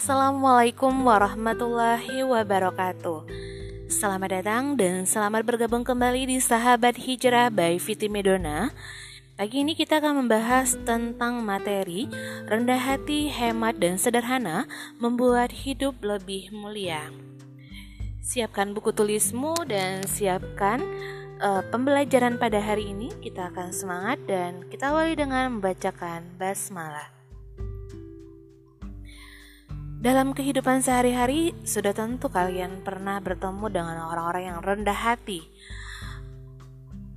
Assalamualaikum warahmatullahi wabarakatuh. Selamat datang dan selamat bergabung kembali di Sahabat Hijrah by Viti Medona. Pagi ini kita akan membahas tentang materi Rendah hati, hemat, dan sederhana Membuat hidup lebih mulia. Siapkan buku tulismu dan siapkan uh, pembelajaran pada hari ini. Kita akan semangat dan kita awali dengan membacakan basmalah dalam kehidupan sehari-hari, sudah tentu kalian pernah bertemu dengan orang-orang yang rendah hati,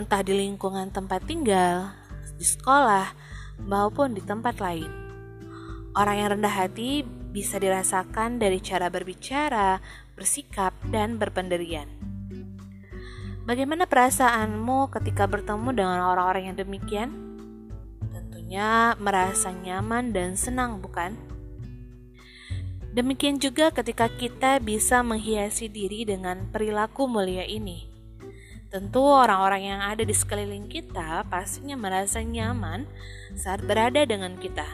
entah di lingkungan tempat tinggal, di sekolah, maupun di tempat lain. Orang yang rendah hati bisa dirasakan dari cara berbicara, bersikap, dan berpendirian. Bagaimana perasaanmu ketika bertemu dengan orang-orang yang demikian? Tentunya merasa nyaman dan senang, bukan? Demikian juga ketika kita bisa menghiasi diri dengan perilaku mulia ini. Tentu orang-orang yang ada di sekeliling kita pastinya merasa nyaman saat berada dengan kita.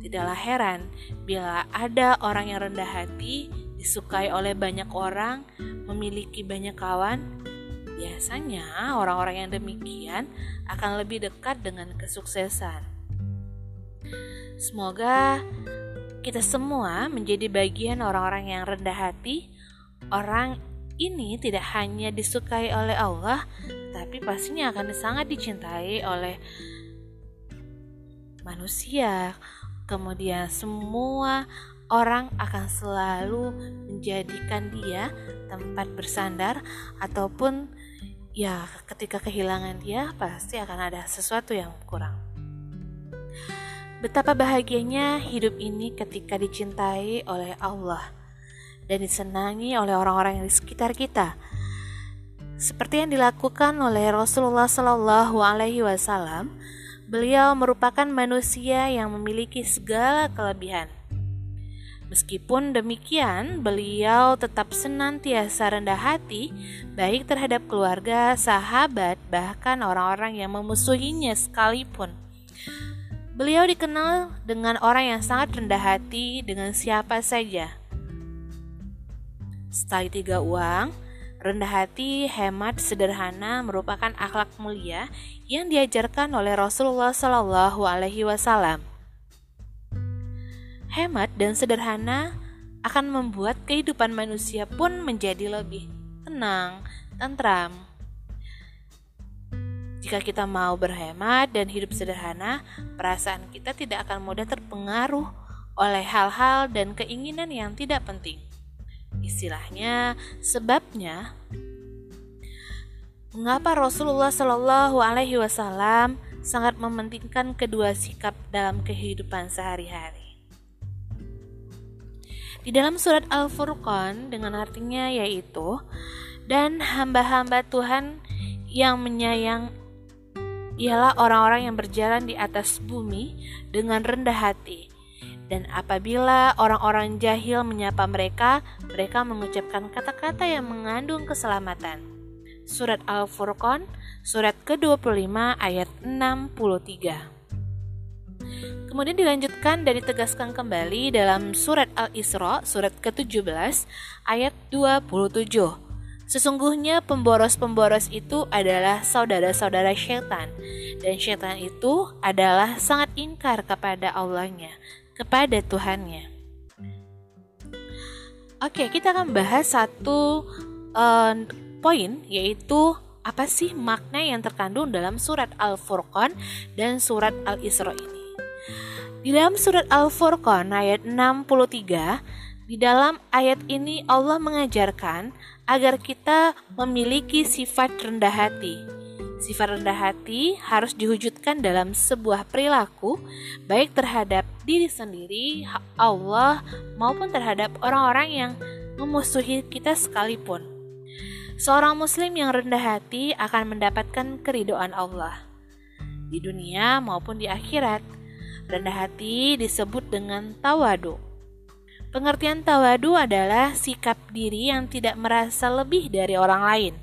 Tidaklah heran bila ada orang yang rendah hati, disukai oleh banyak orang, memiliki banyak kawan. Biasanya orang-orang yang demikian akan lebih dekat dengan kesuksesan. Semoga kita semua menjadi bagian orang-orang yang rendah hati. Orang ini tidak hanya disukai oleh Allah, tapi pastinya akan sangat dicintai oleh manusia. Kemudian semua orang akan selalu menjadikan dia tempat bersandar ataupun ya ketika kehilangan dia pasti akan ada sesuatu yang kurang. Betapa bahagianya hidup ini ketika dicintai oleh Allah dan disenangi oleh orang-orang yang di sekitar kita. Seperti yang dilakukan oleh Rasulullah Shallallahu Alaihi Wasallam, beliau merupakan manusia yang memiliki segala kelebihan. Meskipun demikian, beliau tetap senantiasa rendah hati, baik terhadap keluarga, sahabat, bahkan orang-orang yang memusuhinya sekalipun. Beliau dikenal dengan orang yang sangat rendah hati dengan siapa saja. Sekali tiga uang, rendah hati, hemat, sederhana merupakan akhlak mulia yang diajarkan oleh Rasulullah Shallallahu Alaihi Wasallam. Hemat dan sederhana akan membuat kehidupan manusia pun menjadi lebih tenang, tentram, jika kita mau berhemat dan hidup sederhana, perasaan kita tidak akan mudah terpengaruh oleh hal-hal dan keinginan yang tidak penting. Istilahnya, sebabnya mengapa Rasulullah Shallallahu Alaihi Wasallam sangat mementingkan kedua sikap dalam kehidupan sehari-hari. Di dalam surat Al-Furqan dengan artinya yaitu dan hamba-hamba Tuhan yang menyayang ialah orang-orang yang berjalan di atas bumi dengan rendah hati. Dan apabila orang-orang jahil menyapa mereka, mereka mengucapkan kata-kata yang mengandung keselamatan. Surat Al-Furqan, surat ke-25 ayat 63. Kemudian dilanjutkan dan ditegaskan kembali dalam surat Al-Isra, surat ke-17 ayat 27 Sesungguhnya pemboros-pemboros itu adalah saudara-saudara syaitan dan syaitan itu adalah sangat ingkar kepada Allahnya, kepada Tuhannya. Oke, kita akan bahas satu uh, poin yaitu apa sih makna yang terkandung dalam surat Al-Furqan dan surat Al-Isra ini. Di dalam surat Al-Furqan ayat 63, di dalam ayat ini Allah mengajarkan agar kita memiliki sifat rendah hati. Sifat rendah hati harus diwujudkan dalam sebuah perilaku, baik terhadap diri sendiri, Allah, maupun terhadap orang-orang yang memusuhi kita sekalipun. Seorang Muslim yang rendah hati akan mendapatkan keridoan Allah di dunia maupun di akhirat. Rendah hati disebut dengan tawadu. Pengertian tawadu adalah sikap diri yang tidak merasa lebih dari orang lain.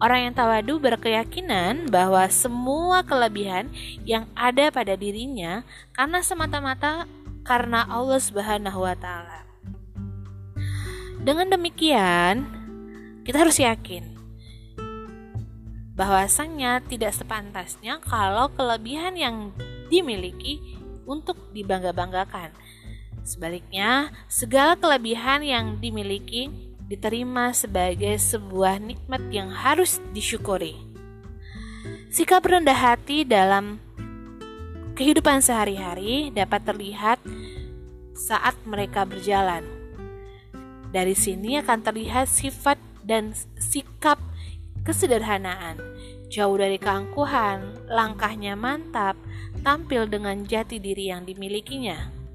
Orang yang tawadu berkeyakinan bahwa semua kelebihan yang ada pada dirinya karena semata-mata karena Allah Subhanahu wa taala. Dengan demikian, kita harus yakin bahwasanya tidak sepantasnya kalau kelebihan yang dimiliki untuk dibangga-banggakan. Sebaliknya, segala kelebihan yang dimiliki diterima sebagai sebuah nikmat yang harus disyukuri. Sikap rendah hati dalam kehidupan sehari-hari dapat terlihat saat mereka berjalan. Dari sini akan terlihat sifat dan sikap kesederhanaan, jauh dari keangkuhan, langkahnya mantap, tampil dengan jati diri yang dimilikinya.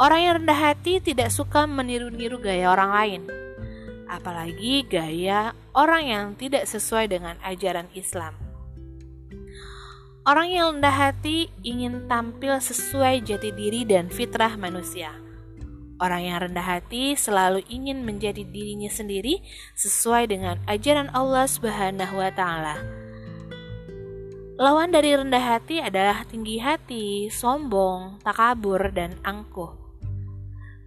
Orang yang rendah hati tidak suka meniru-niru gaya orang lain, apalagi gaya orang yang tidak sesuai dengan ajaran Islam. Orang yang rendah hati ingin tampil sesuai jati diri dan fitrah manusia. Orang yang rendah hati selalu ingin menjadi dirinya sendiri sesuai dengan ajaran Allah Subhanahu wa taala. Lawan dari rendah hati adalah tinggi hati, sombong, takabur, dan angkuh.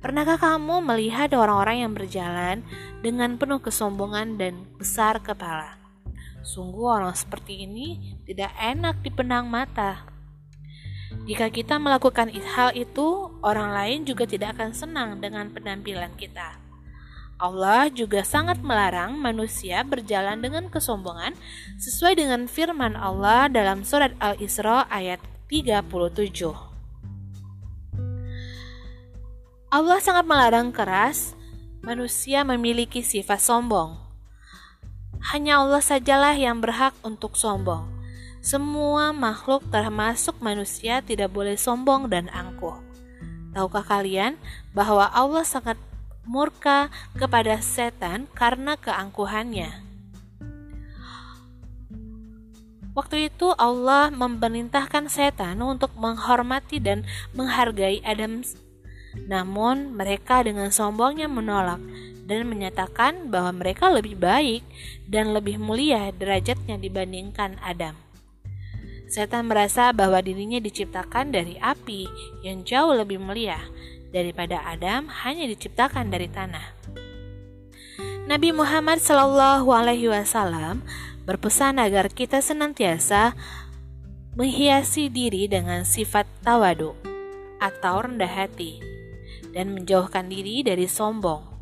Pernahkah kamu melihat orang-orang yang berjalan dengan penuh kesombongan dan besar kepala? Sungguh orang seperti ini tidak enak dipandang mata. Jika kita melakukan hal itu, orang lain juga tidak akan senang dengan penampilan kita. Allah juga sangat melarang manusia berjalan dengan kesombongan sesuai dengan firman Allah dalam surat Al-Isra ayat 37. Allah sangat melarang keras manusia memiliki sifat sombong. Hanya Allah sajalah yang berhak untuk sombong. Semua makhluk termasuk manusia tidak boleh sombong dan angkuh. Tahukah kalian bahwa Allah sangat murka kepada setan karena keangkuhannya? Waktu itu Allah memerintahkan setan untuk menghormati dan menghargai Adam. Namun mereka dengan sombongnya menolak dan menyatakan bahwa mereka lebih baik dan lebih mulia derajatnya dibandingkan Adam. Setan merasa bahwa dirinya diciptakan dari api yang jauh lebih mulia daripada Adam hanya diciptakan dari tanah. Nabi Muhammad Shallallahu Alaihi Wasallam berpesan agar kita senantiasa menghiasi diri dengan sifat tawadu atau rendah hati dan menjauhkan diri dari sombong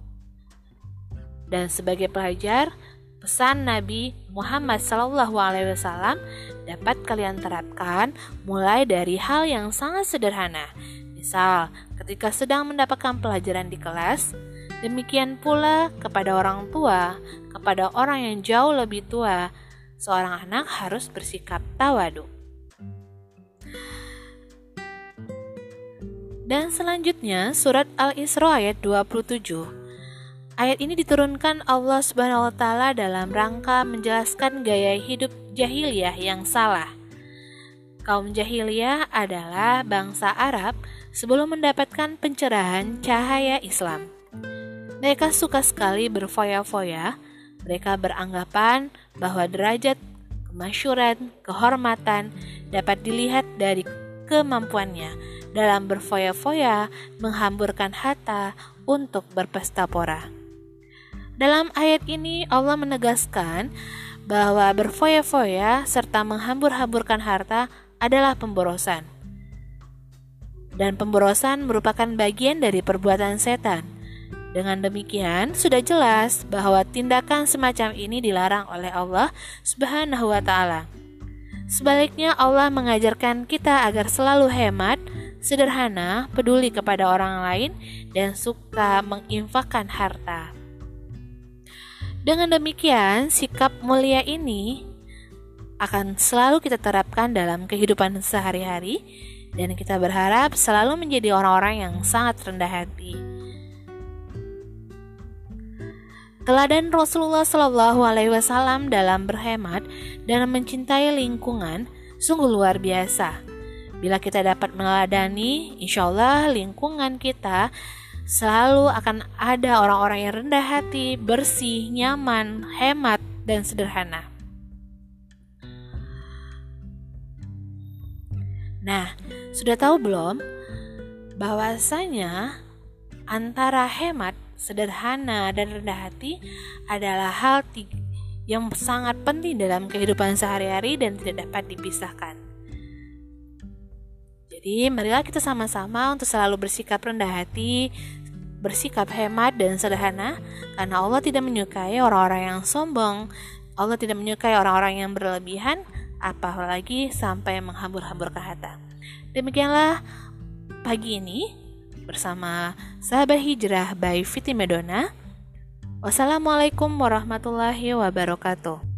dan sebagai pelajar, pesan Nabi Muhammad SAW dapat kalian terapkan mulai dari hal yang sangat sederhana. Misal, ketika sedang mendapatkan pelajaran di kelas, demikian pula kepada orang tua, kepada orang yang jauh lebih tua, seorang anak harus bersikap tawadu. Dan selanjutnya surat Al-Isra ayat 27 Ayat ini diturunkan Allah Subhanahu wa taala dalam rangka menjelaskan gaya hidup jahiliyah yang salah. Kaum jahiliyah adalah bangsa Arab sebelum mendapatkan pencerahan cahaya Islam. Mereka suka sekali berfoya-foya. Mereka beranggapan bahwa derajat kemasyuran, kehormatan dapat dilihat dari kemampuannya dalam berfoya-foya, menghamburkan harta untuk berpesta pora. Dalam ayat ini Allah menegaskan bahwa berfoya-foya serta menghambur-hamburkan harta adalah pemborosan. Dan pemborosan merupakan bagian dari perbuatan setan. Dengan demikian, sudah jelas bahwa tindakan semacam ini dilarang oleh Allah Subhanahu wa taala. Sebaliknya, Allah mengajarkan kita agar selalu hemat, sederhana, peduli kepada orang lain, dan suka menginfakkan harta. Dengan demikian, sikap mulia ini akan selalu kita terapkan dalam kehidupan sehari-hari dan kita berharap selalu menjadi orang-orang yang sangat rendah hati. Teladan Rasulullah Shallallahu Alaihi Wasallam dalam berhemat dan mencintai lingkungan sungguh luar biasa. Bila kita dapat meneladani, insya Allah lingkungan kita Selalu akan ada orang-orang yang rendah hati, bersih, nyaman, hemat, dan sederhana. Nah, sudah tahu belum bahwasanya antara hemat, sederhana, dan rendah hati adalah hal yang sangat penting dalam kehidupan sehari-hari dan tidak dapat dipisahkan. Jadi, marilah kita sama-sama untuk selalu bersikap rendah hati, bersikap hemat dan sederhana, karena Allah tidak menyukai orang-orang yang sombong. Allah tidak menyukai orang-orang yang berlebihan, apalagi sampai menghambur-hamburkan harta. Demikianlah pagi ini bersama sahabat hijrah by Fiti Medona. Wassalamualaikum warahmatullahi wabarakatuh.